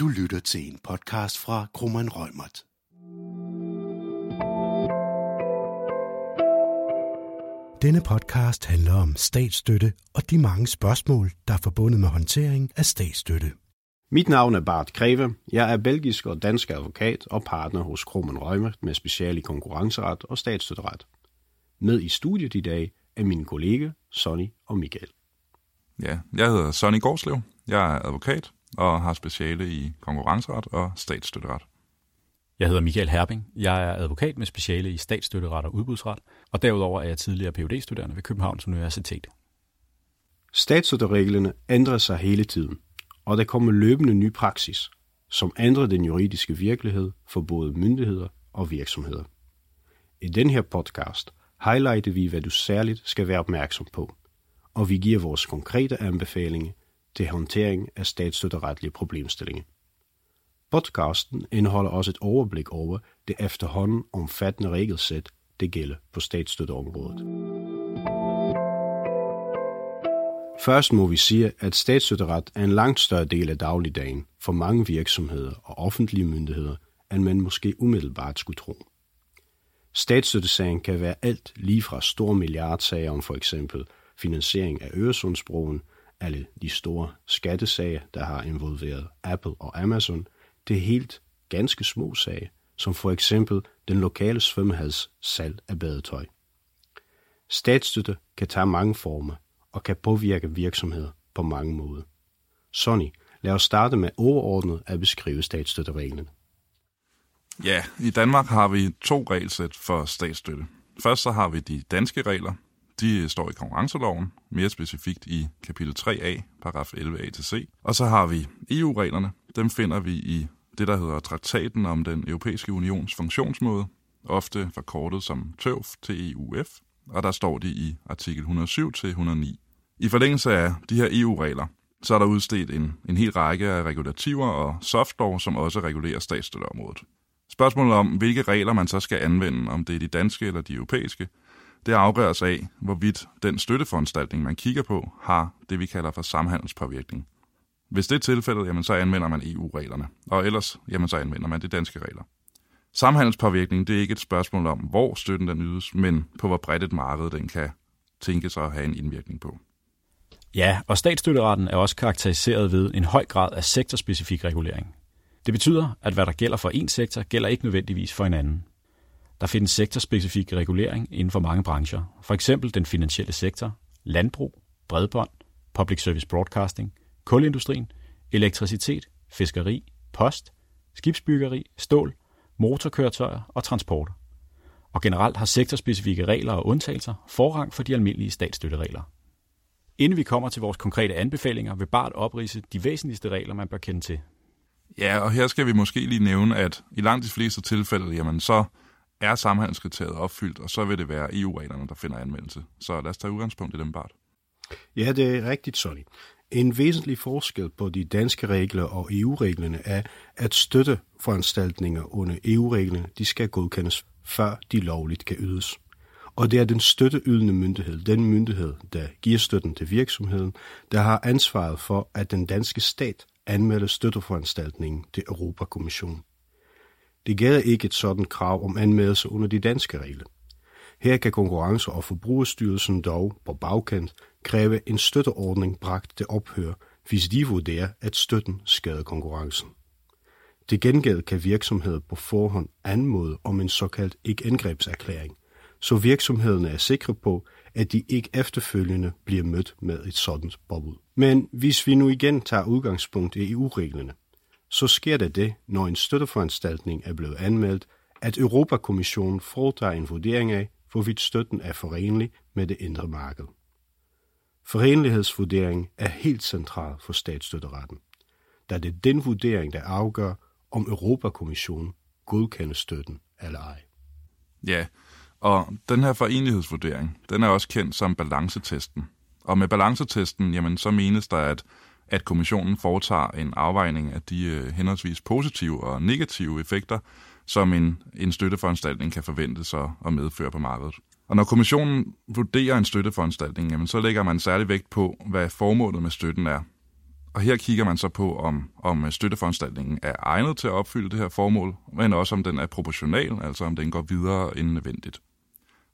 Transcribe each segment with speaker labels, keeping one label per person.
Speaker 1: Du lytter til en podcast fra Krummeren Rømert. Denne podcast handler om statsstøtte og de mange spørgsmål, der er forbundet med håndtering af statsstøtte.
Speaker 2: Mit navn er Bart Greve. Jeg er belgisk og dansk advokat og partner hos Kroman Rømert med special i konkurrenceret og statsstøtteret. Med i studiet i dag er mine kolleger Sonny og Michael.
Speaker 3: Ja, jeg hedder Sonny Gårdslev. Jeg er advokat og har speciale i konkurrenceret og statsstøtteret.
Speaker 4: Jeg hedder Michael Herbing. Jeg er advokat med speciale i statsstøtteret og udbudsret, og derudover er jeg tidligere phd studerende ved Københavns Universitet.
Speaker 2: Statsstøttereglerne ændrer sig hele tiden, og der kommer løbende ny praksis, som ændrer den juridiske virkelighed for både myndigheder og virksomheder. I den her podcast highlighter vi, hvad du særligt skal være opmærksom på, og vi giver vores konkrete anbefalinger til håndtering af statsstøtteretlige problemstillinger. Podcasten indeholder også et overblik over det efterhånden omfattende regelsæt, det gælder på statsstøtteområdet. Først må vi sige, at statsstøtteret er en langt større del af dagligdagen for mange virksomheder og offentlige myndigheder, end man måske umiddelbart skulle tro. Statsstøttesagen kan være alt lige fra store milliardsager om for eksempel finansiering af Øresundsbroen, alle de store skattesager, der har involveret Apple og Amazon, det er helt ganske små sager, som for eksempel den lokale svømmehals salg af badetøj. Statsstøtte kan tage mange former og kan påvirke virksomheder på mange måder. Sonny, lad os starte med overordnet at beskrive statsstøttereglerne.
Speaker 3: Ja, i Danmark har vi to regelsæt for statsstøtte. Først så har vi de danske regler. De står i konkurrenceloven, mere specifikt i kapitel 3a, paragraf 11a til c. Og så har vi EU-reglerne. Dem finder vi i det, der hedder Traktaten om den europæiske unions funktionsmåde, ofte forkortet som TØF til EUF, og der står de i artikel 107 til 109. I forlængelse af de her EU-regler, så er der udstedt en, en hel række af regulativer og softlov, som også regulerer statsstøtteområdet. Spørgsmålet om, hvilke regler man så skal anvende, om det er de danske eller de europæiske, det afgøres af, hvorvidt den støtteforanstaltning, man kigger på, har det, vi kalder for samhandelspåvirkning. Hvis det er tilfældet, jamen, så anvender man EU-reglerne, og ellers jamen, så anvender man de danske regler. Samhandelspåvirkning det er ikke et spørgsmål om, hvor støtten den ydes, men på hvor bredt et marked den kan tænke sig at have en indvirkning på.
Speaker 4: Ja, og statsstøtteretten er også karakteriseret ved en høj grad af sektorspecifik regulering. Det betyder, at hvad der gælder for en sektor, gælder ikke nødvendigvis for en anden. Der findes sektorspecifik regulering inden for mange brancher, for eksempel den finansielle sektor, landbrug, bredbånd, public service broadcasting, kulindustrien, elektricitet, fiskeri, post, skibsbyggeri, stål, motorkøretøjer og transport. Og generelt har sektorspecifikke regler og undtagelser forrang for de almindelige statsstøtteregler. Inden vi kommer til vores konkrete anbefalinger, vil Bart oprise de væsentligste regler, man bør kende til.
Speaker 3: Ja, og her skal vi måske lige nævne, at i langt de fleste tilfælde, jamen så er samhandelskriteriet opfyldt, og så vil det være EU-reglerne, der finder anvendelse. Så lad os tage udgangspunkt i dem, Bart.
Speaker 2: Ja, det er rigtigt, Sonny. En væsentlig forskel på de danske regler og EU-reglerne er, at støtteforanstaltninger under EU-reglerne de skal godkendes, før de lovligt kan ydes. Og det er den støtteydende myndighed, den myndighed, der giver støtten til virksomheden, der har ansvaret for, at den danske stat anmelder støtteforanstaltningen til Europakommissionen. Det gælder ikke et sådan krav om anmeldelse under de danske regler. Her kan Konkurrence- og Forbrugerstyrelsen dog på bagkant kræve en støtteordning bragt til ophør, hvis de vurderer, at støtten skader konkurrencen. Til gengæld kan virksomheder på forhånd anmode om en såkaldt ikke-angrebserklæring, så virksomhederne er sikre på, at de ikke efterfølgende bliver mødt med et sådan påbud. Men hvis vi nu igen tager udgangspunkt i EU-reglerne, så sker det det, når en støtteforanstaltning er blevet anmeldt, at Europakommissionen foretager en vurdering af, hvorvidt støtten er forenlig med det indre marked. Forenlighedsvurdering er helt central for statsstøtteretten, da det er den vurdering, der afgør, om Europakommissionen godkender støtten eller ej.
Speaker 3: Ja, og den her forenlighedsvurdering, den er også kendt som balancetesten. Og med balancetesten, jamen, så menes der, at, at kommissionen foretager en afvejning af de øh, henholdsvis positive og negative effekter, som en, en støtteforanstaltning kan forventes at, at medføre på markedet. Og når kommissionen vurderer en støtteforanstaltning, jamen, så lægger man særlig vægt på, hvad formålet med støtten er. Og her kigger man så på, om, om støtteforanstaltningen er egnet til at opfylde det her formål, men også om den er proportional, altså om den går videre end nødvendigt.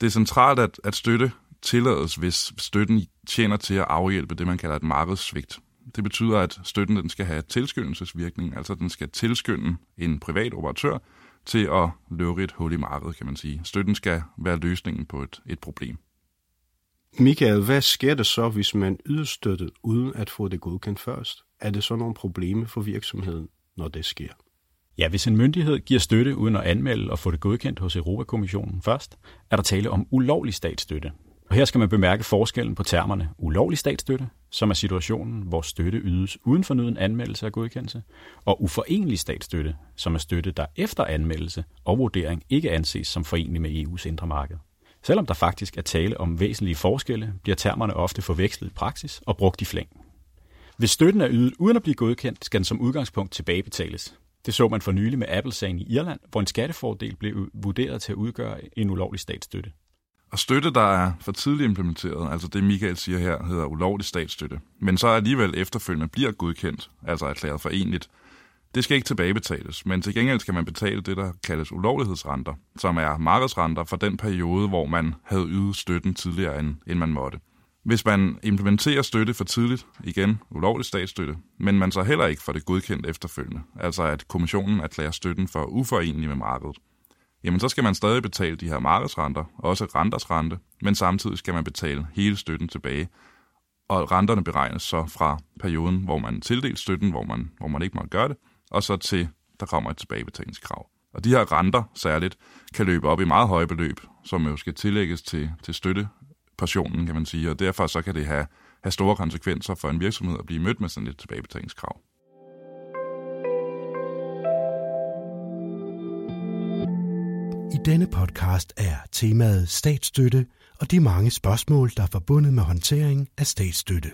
Speaker 3: Det er centralt, at, at støtte tillades, hvis støtten tjener til at afhjælpe det, man kalder et markedssvigt. Det betyder, at støtten den skal have tilskyndelsesvirkning, altså den skal tilskynde en privat operatør til at løbe et hul i markedet, kan man sige. Støtten skal være løsningen på et, et problem.
Speaker 2: Michael, hvad sker der så, hvis man yder støtte uden at få det godkendt først? Er det så nogle problemer for virksomheden, når det sker?
Speaker 4: Ja, hvis en myndighed giver støtte uden at anmelde og få det godkendt hos Europakommissionen først, er der tale om ulovlig statsstøtte. Og her skal man bemærke forskellen på termerne ulovlig statsstøtte, som er situationen, hvor støtte ydes uden fornyet anmeldelse og godkendelse, og uforenelig statsstøtte, som er støtte, der efter anmeldelse og vurdering ikke anses som forenelig med EU's indre marked. Selvom der faktisk er tale om væsentlige forskelle, bliver termerne ofte forvekslet i praksis og brugt i flæng. Hvis støtten er ydet uden at blive godkendt, skal den som udgangspunkt tilbagebetales. Det så man for nylig med Apple-sagen i Irland, hvor en skattefordel blev vurderet til at udgøre en ulovlig statsstøtte.
Speaker 3: Og støtte, der er for tidligt implementeret, altså det Michael siger her, hedder ulovlig statsstøtte, men så alligevel efterfølgende bliver godkendt, altså erklæret forenligt, det skal ikke tilbagebetales, men til gengæld skal man betale det, der kaldes ulovlighedsrenter, som er markedsrenter for den periode, hvor man havde ydet støtten tidligere, end, end man måtte. Hvis man implementerer støtte for tidligt, igen ulovlig statsstøtte, men man så heller ikke får det godkendt efterfølgende, altså at kommissionen erklærer støtten for uforenelig med markedet, jamen så skal man stadig betale de her markedsrenter, også renters rente, men samtidig skal man betale hele støtten tilbage. Og renterne beregnes så fra perioden, hvor man tildelte støtten, hvor man, hvor man ikke må gøre det, og så til, der kommer et tilbagebetalingskrav. Og de her renter særligt kan løbe op i meget høje beløb, som jo skal tillægges til, til støtteportionen, kan man sige, og derfor så kan det have, have store konsekvenser for en virksomhed at blive mødt med sådan et tilbagebetalingskrav.
Speaker 1: I denne podcast er temaet statsstøtte og de mange spørgsmål, der er forbundet med håndtering af statsstøtte.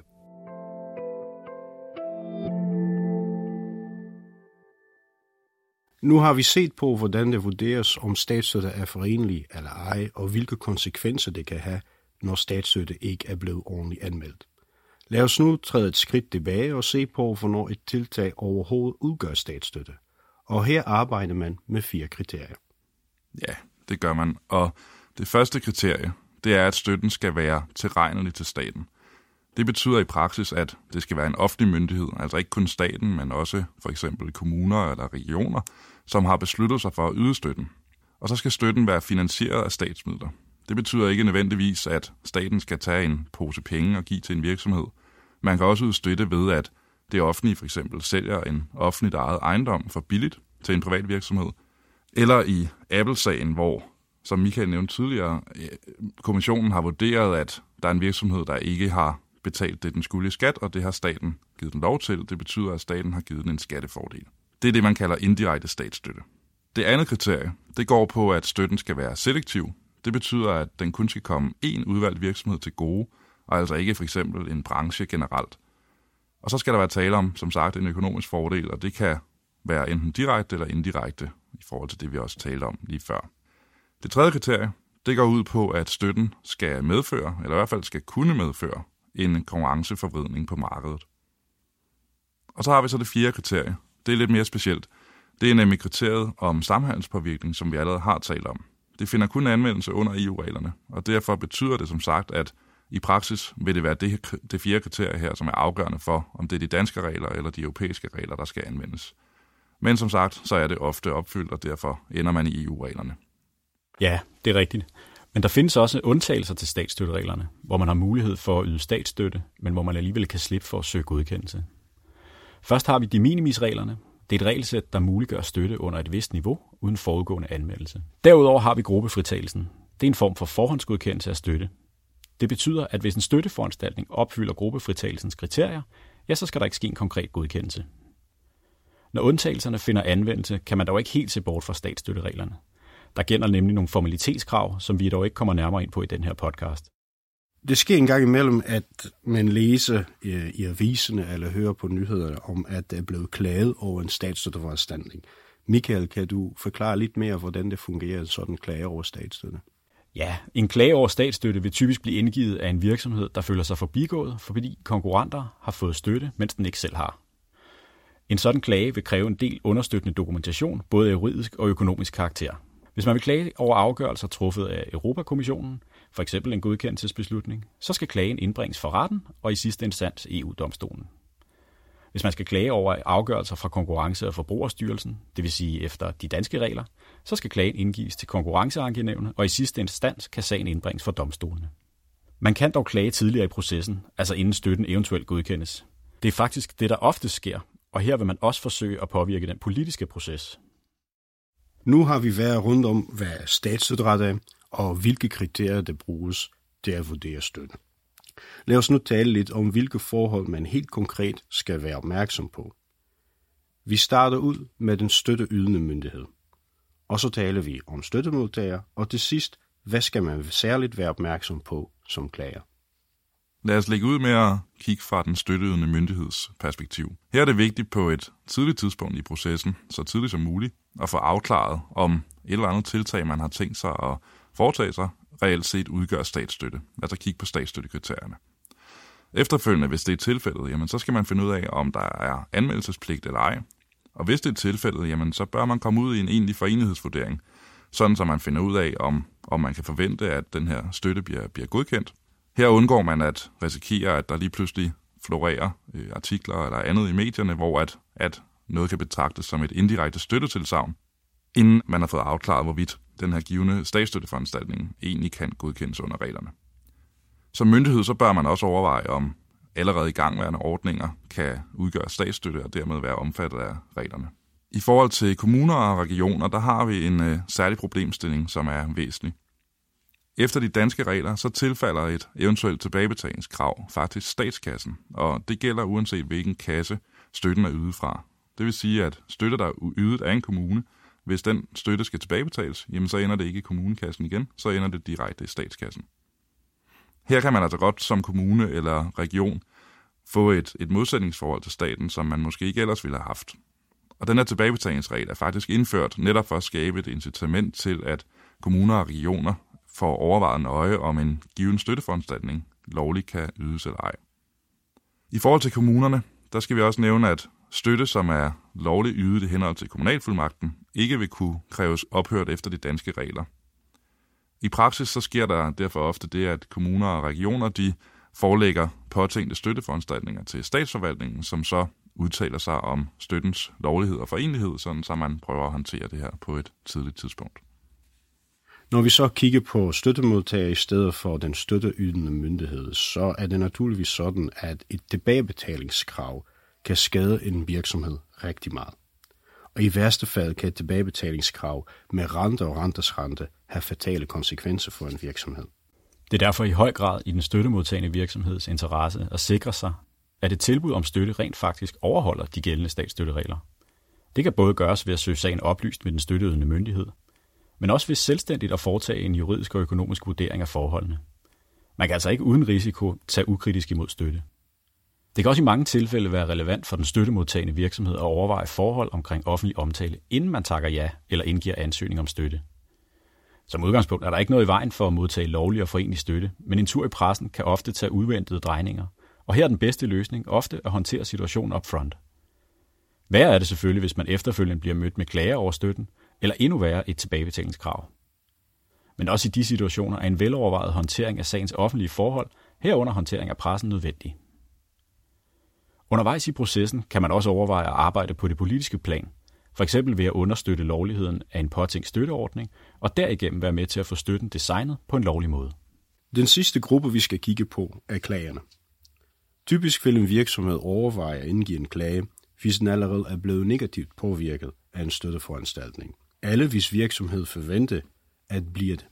Speaker 2: Nu har vi set på, hvordan det vurderes, om statsstøtte er forenlig eller ej, og hvilke konsekvenser det kan have, når statsstøtte ikke er blevet ordentligt anmeldt. Lad os nu træde et skridt tilbage og se på, hvornår et tiltag overhovedet udgør statsstøtte. Og her arbejder man med fire kriterier.
Speaker 3: Ja, det gør man. Og det første kriterie, det er, at støtten skal være tilregnelig til staten. Det betyder i praksis, at det skal være en offentlig myndighed, altså ikke kun staten, men også for eksempel kommuner eller regioner, som har besluttet sig for at yde støtten. Og så skal støtten være finansieret af statsmidler. Det betyder ikke nødvendigvis, at staten skal tage en pose penge og give til en virksomhed. Man kan også yde støtte ved, at det offentlige for eksempel sælger en offentligt ejet ejendom for billigt til en privat virksomhed, eller i Apple-sagen, hvor, som Michael nævnte tidligere, øh, kommissionen har vurderet, at der er en virksomhed, der ikke har betalt det, den skulle i skat, og det har staten givet den lov til. Det betyder, at staten har givet den en skattefordel. Det er det, man kalder indirekte statsstøtte. Det andet kriterie, det går på, at støtten skal være selektiv. Det betyder, at den kun skal komme én udvalgt virksomhed til gode, og altså ikke for eksempel en branche generelt. Og så skal der være tale om, som sagt, en økonomisk fordel, og det kan være enten direkte eller indirekte i forhold til det, vi også talte om lige før. Det tredje kriterie, det går ud på, at støtten skal medføre, eller i hvert fald skal kunne medføre, en konkurrenceforvridning på markedet. Og så har vi så det fjerde kriterie. Det er lidt mere specielt. Det er nemlig kriteriet om samhandelspåvirkning, som vi allerede har talt om. Det finder kun anvendelse under EU-reglerne, og derfor betyder det som sagt, at i praksis vil det være det, det fjerde kriterie her, som er afgørende for, om det er de danske regler eller de europæiske regler, der skal anvendes. Men som sagt, så er det ofte opfyldt, og derfor ender man i EU-reglerne.
Speaker 4: Ja, det er rigtigt. Men der findes også undtagelser til statsstøttereglerne, hvor man har mulighed for at yde statsstøtte, men hvor man alligevel kan slippe for at søge godkendelse. Først har vi de minimisreglerne. Det er et regelsæt, der muliggør støtte under et vist niveau, uden forudgående anmeldelse. Derudover har vi gruppefritagelsen. Det er en form for forhåndsgodkendelse af støtte. Det betyder, at hvis en støtteforanstaltning opfylder gruppefritagelsens kriterier, ja, så skal der ikke ske en konkret godkendelse. Når undtagelserne finder anvendelse, kan man dog ikke helt se bort fra statsstøttereglerne. Der gælder nemlig nogle formalitetskrav, som vi dog ikke kommer nærmere ind på i den her podcast.
Speaker 2: Det sker en gang imellem, at man læser i aviserne eller hører på nyhederne om, at der er blevet klaget over en statsstøtteforanstaltning. Michael, kan du forklare lidt mere, hvordan det fungerer, en sådan klage over statsstøtte?
Speaker 4: Ja, en klage over statsstøtte vil typisk blive indgivet af en virksomhed, der føler sig forbigået, fordi konkurrenter har fået støtte, mens den ikke selv har. En sådan klage vil kræve en del understøttende dokumentation, både juridisk og økonomisk karakter. Hvis man vil klage over afgørelser truffet af Europakommissionen, for eksempel en godkendelsesbeslutning, så skal klagen indbringes for retten og i sidste instans EU-domstolen. Hvis man skal klage over afgørelser fra Konkurrence- og Forbrugerstyrelsen, det vil sige efter de danske regler, så skal klagen indgives til konkurrenceankenævne, og i sidste instans kan sagen indbringes for domstolene. Man kan dog klage tidligere i processen, altså inden støtten eventuelt godkendes. Det er faktisk det, der ofte sker, og her vil man også forsøge at påvirke den politiske proces.
Speaker 2: Nu har vi været rundt om, hvad statsstøtteret er, og hvilke kriterier der bruges til at vurdere støtten. Lad os nu tale lidt om, hvilke forhold man helt konkret skal være opmærksom på. Vi starter ud med den støtteydende myndighed. Og så taler vi om støttemodtager, og til sidst, hvad skal man særligt være opmærksom på som klager.
Speaker 3: Lad os lægge ud med at kigge fra den støttede myndigheds perspektiv. Her er det vigtigt på et tidligt tidspunkt i processen, så tidligt som muligt, at få afklaret, om et eller andet tiltag, man har tænkt sig at foretage sig, reelt set udgør statsstøtte. Altså kigge på statsstøttekriterierne. Efterfølgende, hvis det er tilfældet, jamen, så skal man finde ud af, om der er anmeldelsespligt eller ej. Og hvis det er tilfældet, jamen, så bør man komme ud i en egentlig forenighedsvurdering, sådan så man finder ud af, om, om man kan forvente, at den her støtte bliver, bliver godkendt. Her undgår man at risikere, at der lige pludselig florerer øh, artikler eller andet i medierne, hvor at, at noget kan betragtes som et indirekte støttetilsavn, inden man har fået afklaret, hvorvidt den her givende statsstøtteforanstaltning egentlig kan godkendes under reglerne. Som myndighed så bør man også overveje, om allerede i gangværende ordninger kan udgøre statsstøtte og dermed være omfattet af reglerne. I forhold til kommuner og regioner, der har vi en øh, særlig problemstilling, som er væsentlig. Efter de danske regler, så tilfalder et eventuelt tilbagebetalingskrav faktisk statskassen, og det gælder uanset hvilken kasse støtten er ydet fra. Det vil sige, at støtte, der er ydet af en kommune, hvis den støtte skal tilbagebetales, jamen så ender det ikke i kommunekassen igen, så ender det direkte i statskassen. Her kan man altså godt som kommune eller region få et, et modsætningsforhold til staten, som man måske ikke ellers ville have haft. Og den her tilbagebetalingsregel er faktisk indført netop for at skabe et incitament til, at kommuner og regioner får overvejet nøje, om en given støtteforanstaltning lovligt kan ydes eller ej. I forhold til kommunerne, der skal vi også nævne, at støtte, som er lovligt ydet i henhold til kommunalfuldmagten, ikke vil kunne kræves ophørt efter de danske regler. I praksis så sker der derfor ofte det, at kommuner og regioner de forelægger påtænkte støtteforanstaltninger til statsforvaltningen, som så udtaler sig om støttens lovlighed og forenlighed, sådan så man prøver at håndtere det her på et tidligt tidspunkt.
Speaker 2: Når vi så kigger på støttemodtager i stedet for den støtteydende myndighed, så er det naturligvis sådan, at et tilbagebetalingskrav kan skade en virksomhed rigtig meget. Og i værste fald kan et tilbagebetalingskrav med rente og renters rente have fatale konsekvenser for en virksomhed.
Speaker 4: Det er derfor i høj grad i den støttemodtagende virksomheds interesse at sikre sig, at et tilbud om støtte rent faktisk overholder de gældende statsstøtteregler. Det kan både gøres ved at søge sagen oplyst med den støtteydende myndighed, men også ved selvstændigt at foretage en juridisk og økonomisk vurdering af forholdene. Man kan altså ikke uden risiko tage ukritisk imod støtte. Det kan også i mange tilfælde være relevant for den støttemodtagende virksomhed at overveje forhold omkring offentlig omtale, inden man takker ja eller indgiver ansøgning om støtte. Som udgangspunkt er der ikke noget i vejen for at modtage lovlig og forenlig støtte, men en tur i pressen kan ofte tage udventede drejninger, og her er den bedste løsning ofte at håndtere situationen up front. Værre er det selvfølgelig, hvis man efterfølgende bliver mødt med klager over støtten, eller endnu værre et tilbagebetalingskrav. Men også i de situationer er en velovervejet håndtering af sagens offentlige forhold, herunder håndtering af pressen nødvendig. Undervejs i processen kan man også overveje at arbejde på det politiske plan, for eksempel ved at understøtte lovligheden af en påtænkt støtteordning, og derigennem være med til at få støtten designet på en lovlig måde.
Speaker 2: Den sidste gruppe, vi skal kigge på, er klagerne. Typisk vil en virksomhed overveje at indgive en klage, hvis den allerede er blevet negativt påvirket af en støtteforanstaltning. Alle hvis virksomhed forvente at blive det.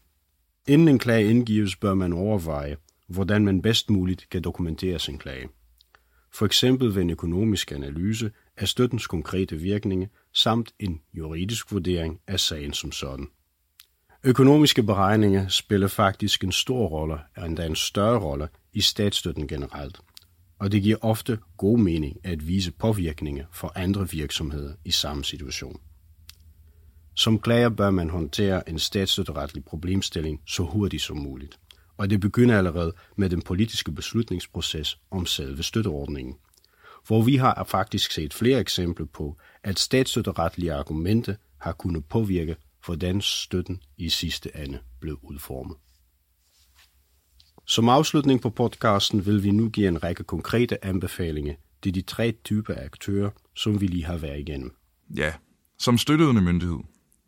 Speaker 2: Inden en klage indgives, bør man overveje, hvordan man bedst muligt kan dokumentere sin klage for eksempel ved en økonomisk analyse af støttens konkrete virkninger samt en juridisk vurdering af sagen som sådan. Økonomiske beregninger spiller faktisk en stor rolle, og endda en større rolle, i statsstøtten generelt, og det giver ofte god mening at vise påvirkninger for andre virksomheder i samme situation. Som klager bør man håndtere en statsstøtteretlig problemstilling så hurtigt som muligt. Og det begynder allerede med den politiske beslutningsproces om selve støtteordningen. Hvor vi har faktisk set flere eksempler på, at statsstøtteretlige argumenter har kunnet påvirke, hvordan støtten i sidste ende blev udformet. Som afslutning på podcasten vil vi nu give en række konkrete anbefalinger til de tre typer af aktører, som vi lige har været igennem.
Speaker 3: Ja, som støttende myndighed,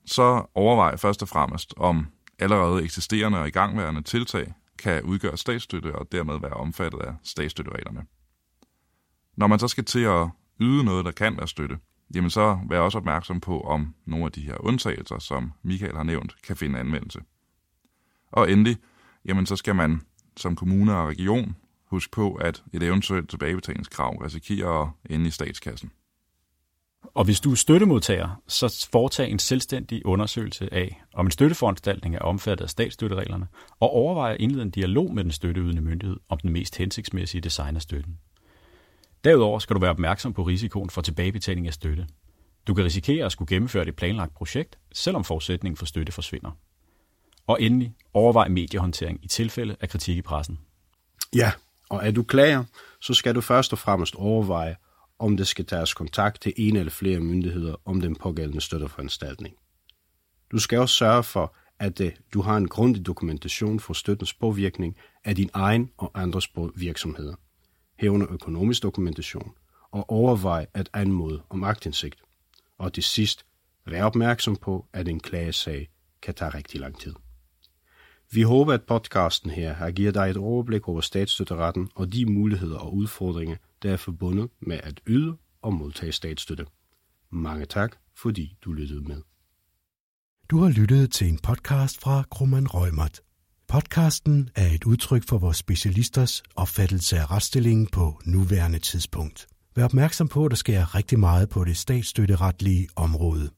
Speaker 3: så overvej først og fremmest, om allerede eksisterende og igangværende tiltag kan udgøre statsstøtte og dermed være omfattet af statsstøttereglerne. Når man så skal til at yde noget, der kan være støtte, jamen så vær også opmærksom på, om nogle af de her undtagelser, som Michael har nævnt, kan finde anvendelse. Og endelig, jamen så skal man som kommune og region huske på, at et eventuelt tilbagebetalingskrav risikerer at ende i statskassen.
Speaker 4: Og hvis du er støttemodtager, så foretag en selvstændig undersøgelse af, om en støtteforanstaltning er omfattet af statsstøttereglerne, og overvej at indlede en dialog med den støtteydende myndighed om den mest hensigtsmæssige design af støtten. Derudover skal du være opmærksom på risikoen for tilbagebetaling af støtte. Du kan risikere at skulle gennemføre det planlagt projekt, selvom forudsætningen for støtte forsvinder. Og endelig overvej mediehåndtering i tilfælde af kritik i pressen.
Speaker 2: Ja, og er du klager, så skal du først og fremmest overveje, om det skal tages kontakt til en eller flere myndigheder om den pågældende støtteforanstaltning. Du skal også sørge for, at øh, du har en grundig dokumentation for støttens påvirkning af din egen og andres virksomheder, herunder økonomisk dokumentation, og overvej at anmode om agtindsigt. Og til sidst, vær opmærksom på, at en klagesag kan tage rigtig lang tid. Vi håber, at podcasten her har givet dig et overblik over statsstøtteretten og de muligheder og udfordringer, der er forbundet med at yde og modtage statsstøtte. Mange tak, fordi du lyttede med.
Speaker 1: Du har lyttet til en podcast fra Krumman Rømert. Podcasten er et udtryk for vores specialisters opfattelse af retsstillingen på nuværende tidspunkt. Vær opmærksom på, at der sker rigtig meget på det statsstøtteretlige område.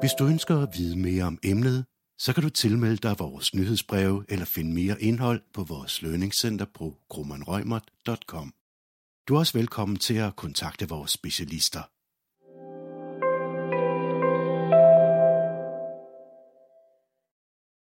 Speaker 1: Hvis du ønsker at vide mere om emnet, så kan du tilmelde dig vores nyhedsbreve eller finde mere indhold på vores lønningscenter på grummanrøgmert.com. Du er også velkommen til at kontakte vores specialister.